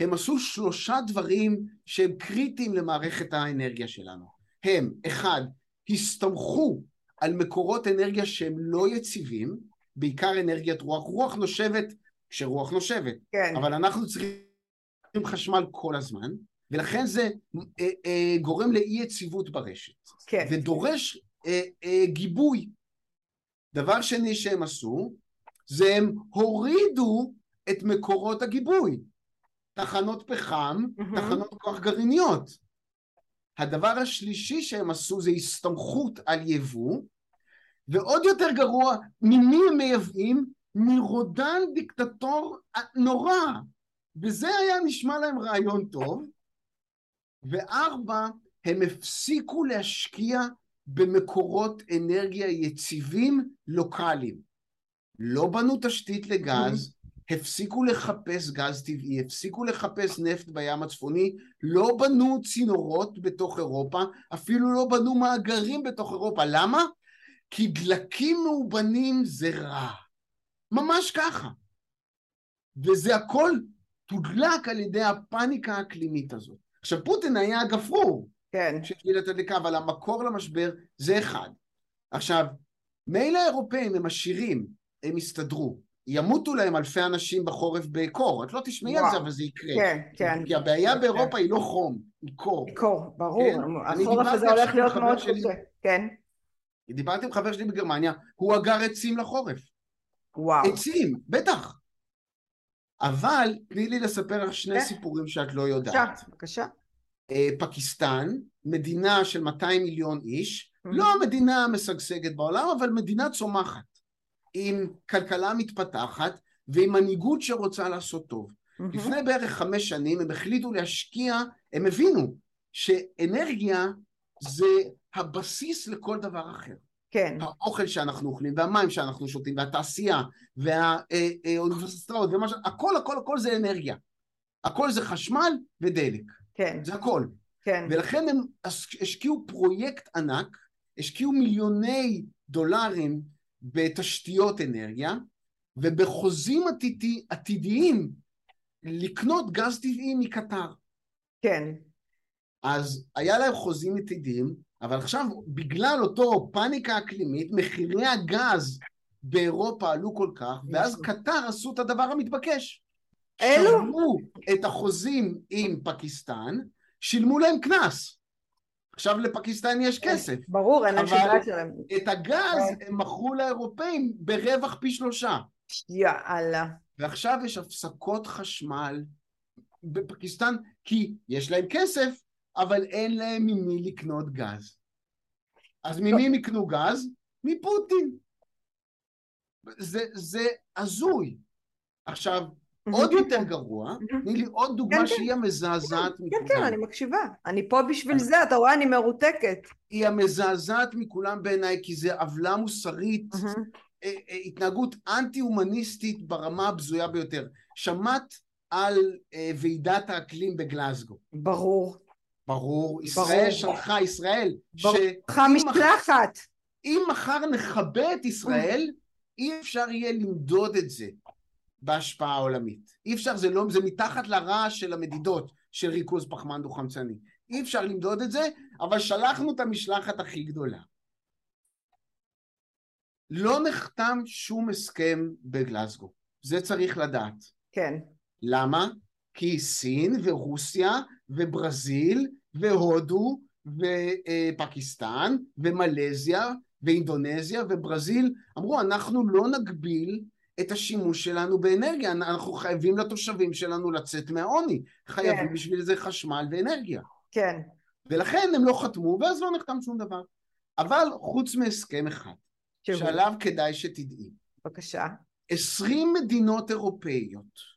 הם עשו שלושה דברים שהם קריטיים למערכת האנרגיה שלנו. הם, אחד, הסתמכו על מקורות אנרגיה שהם לא יציבים, בעיקר אנרגיית רוח. רוח נושבת כשרוח נושבת, כן, אבל אנחנו צריכים חשמל כל הזמן, ולכן זה אה, אה, גורם לאי יציבות ברשת. כן, ודורש אה, אה, גיבוי. דבר שני שהם עשו, זה הם הורידו את מקורות הגיבוי. תחנות פחם, מהמם. תחנות כוח גרעיניות. הדבר השלישי שהם עשו זה הסתמכות על יבוא, ועוד יותר גרוע, ממי הם מייבאים? מרודן דיקטטור נורא. וזה היה נשמע להם רעיון טוב. וארבע, הם הפסיקו להשקיע במקורות אנרגיה יציבים לוקאליים. לא בנו תשתית לגז, הפסיקו לחפש גז טבעי, הפסיקו לחפש נפט בים הצפוני, לא בנו צינורות בתוך אירופה, אפילו לא בנו מאגרים בתוך אירופה. למה? כי דלקים מאובנים זה רע. ממש ככה. וזה הכל תודלק על ידי הפאניקה האקלימית הזאת. עכשיו פוטין היה הגפרור כן, שהפעיל את הדליקה, אבל המקור למשבר זה אחד. עכשיו, מילא האירופאים הם עשירים, הם יסתדרו. ימותו להם אלפי אנשים בחורף בקור. את לא תשמעי על זה. אבל זה יקרה. כן, כן. כי הבעיה כן. באירופה היא לא חום, היא קור. קור, ברור. כן? החורף הזה הולך להיות מאוד. קשה. כן, דיברתי עם חבר שלי בגרמניה, הוא אגר עצים לחורף. וואו. עצים, בטח. אבל תני לי לספר לך שני. סיפורים שאת לא יודעת. בבקשה. אה, פקיסטן, מדינה של 200 מיליון איש. לא המדינה המשגשגת בעולם, אבל מדינה צומחת, עם כלכלה מתפתחת ועם מנהיגות שרוצה לעשות טוב. לפני בערך חמש שנים הם החליטו להשקיע, הם הבינו שאנרגיה זה הבסיס לכל דבר אחר. כן. האוכל שאנחנו אוכלים, והמים שאנחנו שותים, והתעשייה, והאוניברסיטאות, ומה ש... הכל, הכל, הכל זה אנרגיה. הכל זה חשמל ודלק. כן. זה הכל. כן. ולכן הם השקיעו פרויקט ענק, השקיעו מיליוני דולרים בתשתיות אנרגיה, ובחוזים עתידי, עתידיים לקנות גז טבעי מקטר. כן. אז היה להם חוזים עתידיים, אבל עכשיו בגלל אותו פאניקה אקלימית, מחירי הגז באירופה עלו כל כך, ואז. קטר עשו את הדבר המתבקש. אלו? שילמו את החוזים עם פקיסטן, שילמו להם קנס. עכשיו לפקיסטן יש כן, כסף. ברור, אין להם שגרה שלהם. אבל את הגז כן. הם מכרו לאירופאים ברווח פי שלושה. יאללה. ועכשיו יש הפסקות חשמל בפקיסטן, כי יש להם כסף, אבל אין להם ממי לקנות גז. אז ממי הם יקנו גז? מפוטין. זה, זה הזוי. עכשיו, עוד יותר גרוע, תני לי עוד דוגמה כן, כן. שהיא המזעזעת מכולם. כן, כן, אני מקשיבה. אני פה בשביל זה, אתה רואה, אני מרותקת. היא המזעזעת מכולם בעיניי, כי זה עוולה מוסרית, אה, אה, התנהגות אנטי-הומניסטית ברמה הבזויה ביותר. שמעת על אה, ועידת האקלים בגלזגו. ברור. ברור. ישראל שלחה, ישראל. שלחה משלחת. אם מחר נכבה את ישראל, אי אפשר יהיה למדוד את זה. בהשפעה העולמית. אי אפשר, זה לא, זה מתחת לרעש של המדידות של ריכוז פחמן דו-חמצני. אי אפשר למדוד את זה, אבל שלחנו את המשלחת הכי גדולה. לא נחתם שום הסכם בגלסגו, זה צריך לדעת. כן. למה? כי סין ורוסיה וברזיל והודו ופקיסטן ומלזיה ואינדונזיה וברזיל אמרו אנחנו לא נגביל את השימוש שלנו באנרגיה. אנחנו חייבים לתושבים שלנו לצאת מהעוני. חייבים כן. בשביל זה חשמל ואנרגיה. כן. ולכן הם לא חתמו, ואז לא נחתם שום דבר. אבל חוץ מהסכם אחד. שעליו כדאי שתדעי. בבקשה. עשרים מדינות אירופאיות,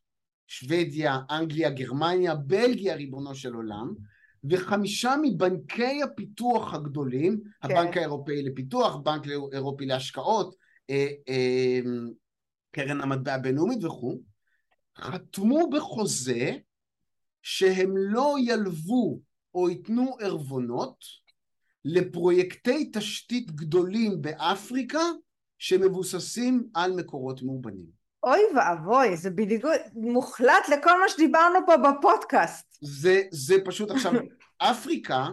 שוודיה, אנגליה, גרמניה, בלגיה, ריבונו של עולם, וחמישה מבנקי הפיתוח הגדולים, כן. הבנק האירופאי לפיתוח, בנק אירופי להשקעות, אה, אה, קרן המטבע הבינלאומית וכו', חתמו בחוזה שהם לא ילוו או ייתנו ערבונות לפרויקטי תשתית גדולים באפריקה שמבוססים על מקורות מאובנים. אוי ואבוי, זה בדיוק מוחלט לכל מה שדיברנו פה בפודקאסט. זה, זה פשוט עכשיו, אפריקה,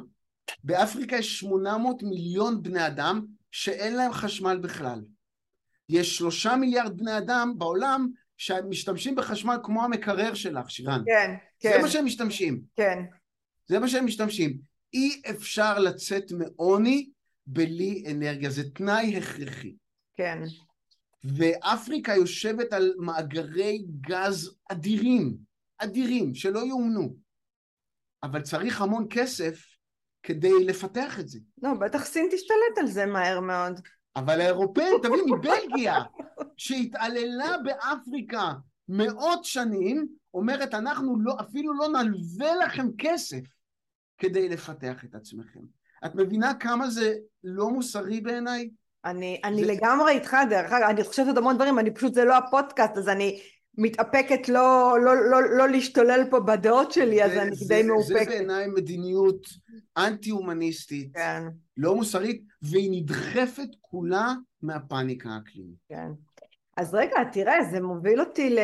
באפריקה יש 800 מיליון בני אדם שאין להם חשמל בכלל. יש שלושה מיליארד בני אדם בעולם שמשתמשים בחשמל כמו המקרר שלך, שירן. כן, כן. זה מה שהם משתמשים. כן. זה מה שהם משתמשים. אי אפשר לצאת מעוני בלי אנרגיה, זה תנאי הכרחי. כן. ואפריקה יושבת על מאגרי גז אדירים, אדירים, שלא יאומנו. אבל צריך המון כסף כדי לפתח את זה. לא, בטח סין תשתלט על זה מהר מאוד. אבל האירופאים, תבין, מבלגיה, שהתעללה באפריקה מאות שנים, אומרת, אנחנו לא, אפילו לא נלווה לכם כסף כדי לפתח את עצמכם. את מבינה כמה זה לא מוסרי בעיניי? אני, אני זה... לגמרי איתך, דרך אגב, אני חושבת המון דברים, אני פשוט, זה לא הפודקאסט, אז אני מתאפקת לא, לא, לא, לא להשתולל פה בדעות שלי, זה, אז אני זה, די מאופקת. זה בעיניי מדיניות אנטי-הומניסטית, כן. לא מוסרית, והיא נדחפת כולה מהפאניקה האקלימית. כן. אז רגע, תראה, זה מוביל אותי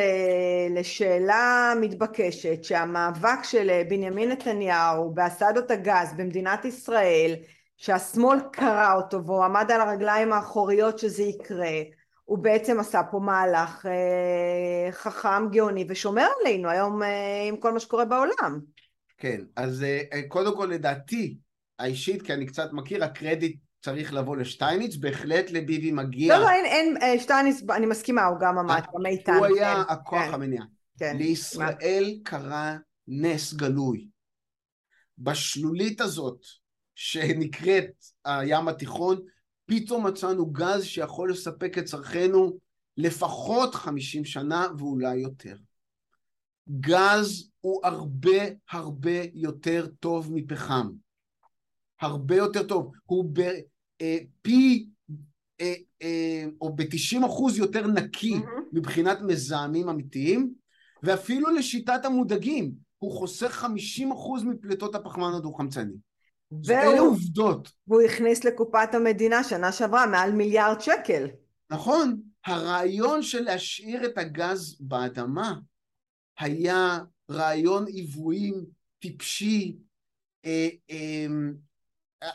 לשאלה מתבקשת, שהמאבק של בנימין נתניהו באסדות הגז במדינת ישראל, שהשמאל קרא אותו והוא עמד על הרגליים האחוריות שזה יקרה, הוא בעצם עשה פה מהלך אה, חכם, גאוני ושומר עלינו היום אה, עם כל מה שקורה בעולם. כן, אז אה, אה קודם כל לדעתי האישית, כי אני קצת מכיר, הקרדיט צריך לבוא לשטייניץ, בהחלט לביבי מגיע... לא, לא, אין, אין, אה, שטייניץ, אני מסכימה, הוא גם עמד, גם איתן. הוא היה כן, הכוח כן, המניע. כן. לישראל מה? קרה נס גלוי. בשלולית הזאת, שנקראת הים התיכון, פתאום מצאנו גז שיכול לספק את צרכנו לפחות 50 שנה ואולי יותר. גז הוא הרבה הרבה יותר טוב מפחם. הרבה יותר טוב. הוא בפי אה, אה, או ב-90 אחוז יותר נקי mm-hmm. מבחינת מזהמים אמיתיים, ואפילו לשיטת המודאגים, הוא חוסך 50 אחוז מפליטות הפחמן הדו-חמצני. אלה עובדות. והוא הכניס לקופת המדינה שנה שעברה מעל מיליארד שקל. נכון. הרעיון של להשאיר את הגז באדמה היה רעיון עיוועים, טיפשי, אה, אה,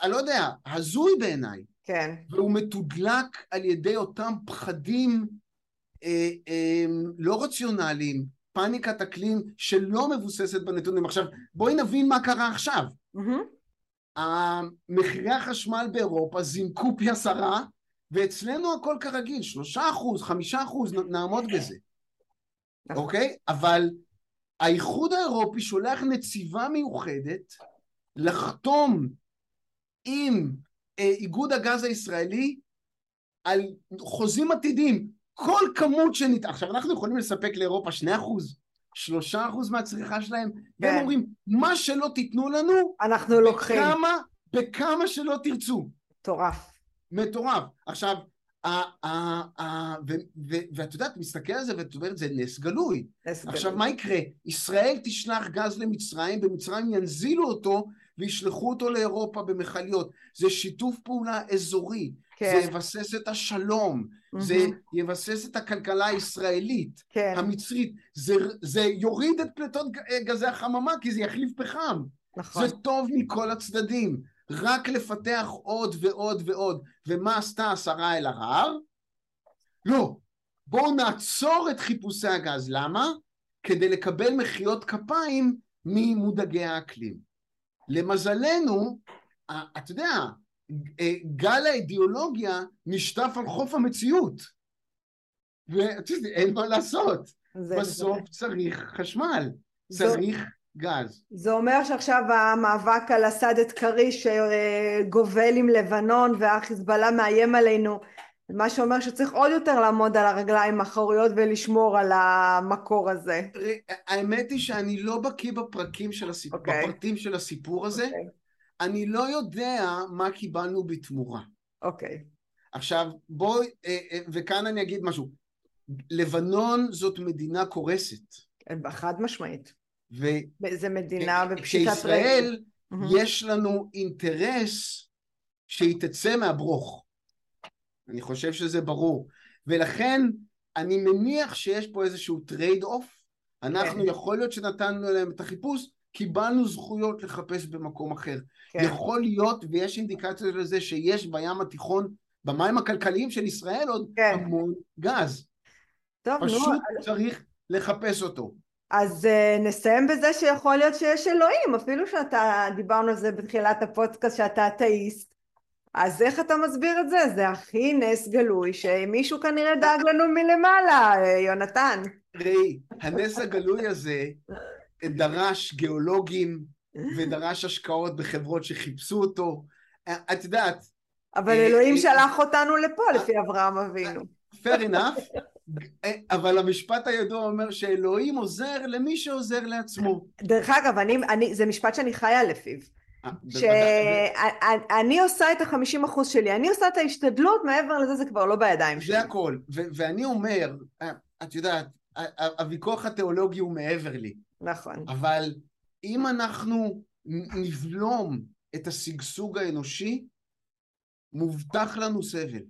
אני לא יודע, הזוי בעיניי. כן. והוא מתודלק על ידי אותם פחדים אה, אה, לא רציונליים, פאניקת אקלים שלא מבוססת בנתונים. עכשיו, בואי נבין מה קרה עכשיו. Mm-hmm. מחירי החשמל באירופה זינקו פי עשרה, ואצלנו הכל כרגיל, שלושה אחוז, חמישה אחוז, נעמוד בזה. נכון. אוקיי? אבל האיחוד האירופי שולח נציבה מיוחדת לחתום עם אה, איגוד הגז הישראלי על חוזים עתידיים. כל כמות שניתן, עכשיו אנחנו יכולים לספק לאירופה שני אחוז, שלושה אחוז מהצריכה שלהם, כן. והם אומרים, מה שלא תיתנו לנו, אנחנו לוקחים. בכמה, בכמה שלא תרצו. מטורף. מטורף. עכשיו, ואת יודעת, מסתכל על זה ואת אומרת, זה נס גלוי. נס עכשיו, גלוי. מה יקרה? ישראל תשלח גז למצרים, במצרים ינזילו אותו וישלחו אותו לאירופה במכליות. זה שיתוף פעולה אזורי. כן. זה יבסס את השלום, mm-hmm. זה יבסס את הכלכלה הישראלית, כן. המצרית, זה, זה יוריד את פליטות גזי החממה כי זה יחליף פחם. נכון. זה טוב מכל הצדדים. רק לפתח עוד ועוד ועוד. ומה עשתה השרה אלהרר? לא, בואו נעצור את חיפושי הגז. למה? כדי לקבל מחיאות כפיים ממודאגי האקלים. למזלנו, אתה יודע, גל האידיאולוגיה נשטף על חוף המציאות. ואין מה לעשות. בסוף זה... צריך חשמל, צריך גז. זה אומר שעכשיו המאבק על הסדת כריש שגובל עם לבנון והחיזבאללה מאיים עלינו, מה שאומר שצריך עוד יותר לעמוד על הרגליים האחוריות ולשמור על המקור הזה. האמת היא שאני לא בקיא בפרקים של הסיפור, okay. אוקיי. בפרטים של הסיפור הזה. Okay. אני לא יודע מה קיבלנו בתמורה. אוקיי. Okay. עכשיו בואי, אה, אה, וכאן אני אגיד משהו. לבנון זאת מדינה קורסת. חד משמעית. ו... זה מדינה בפשיטת רגל. כשישראל יש לנו אינטרס שהיא תצא מהברוך. אני חושב שזה ברור. ולכן אני מניח שיש פה איזשהו trade-off. אנחנו, כן. יכול להיות שנתנו להם את החיפוש, קיבלנו זכויות לחפש במקום אחר. כן. יכול להיות, ויש אינדיקציות לזה, שיש בים התיכון, במים הכלכליים של ישראל עוד כן. המון גז. טוב, פשוט נו, צריך לחפש אותו. אז uh, נסיים בזה שיכול להיות שיש אלוהים, אפילו שאתה, דיברנו על זה בתחילת הפודקאסט שאתה אתאיסט, אז איך אתה מסביר את זה? זה הכי נס גלוי שמישהו כנראה דאג לנו מלמעלה, יונתן. ראי, הנס הגלוי הזה דרש גיאולוגים ודרש השקעות בחברות שחיפשו אותו. את יודעת... אבל אלוהים אה, שלח אותנו לפה לפי אברהם אבינו. fair enough, אבל המשפט הידוע אומר שאלוהים עוזר למי שעוזר לעצמו. דרך אגב, אני, אני, זה משפט שאני חיה לפיו. אה, שאני עושה את החמישים אחוז שלי, אני עושה את ההשתדלות, מעבר לזה זה כבר לא בידיים שלי. זה הכל, ואני אומר, אה, את יודעת, הוויכוח התיאולוגי הוא מעבר לי. נכון. אבל אם אנחנו נבלום את השגשוג האנושי, מובטח לנו סבל.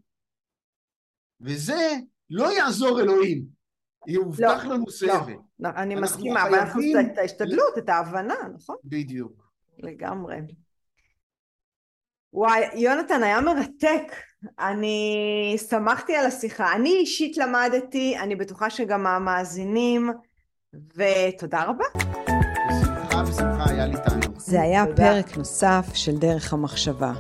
וזה לא יעזור אלוהים, יובטח לא, לנו סבל. לא, לא, אני מסכימה, אבל אנחנו צריכים את ההשתדלות, את ההבנה, נכון? בדיוק. לגמרי. וואי, יונתן, היה מרתק. אני שמחתי על השיחה. אני אישית למדתי, אני בטוחה שגם המאזינים, ותודה רבה. בשמחה, בשמחה, היה לי תענוג. זה היה תודה. פרק נוסף של דרך המחשבה.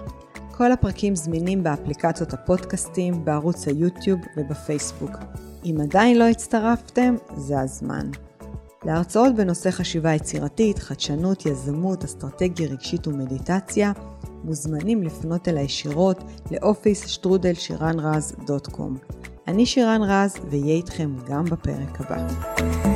כל הפרקים זמינים באפליקציות הפודקאסטים, בערוץ היוטיוב ובפייסבוק. אם עדיין לא הצטרפתם, זה הזמן. להרצאות בנושא חשיבה יצירתית, חדשנות, יזמות, אסטרטגיה רגשית ומדיטציה, מוזמנים לפנות אל הישירות לאופיס שטרודל שירן רז דוט קום. אני שירן רז, ואהיה איתכם גם בפרק הבא.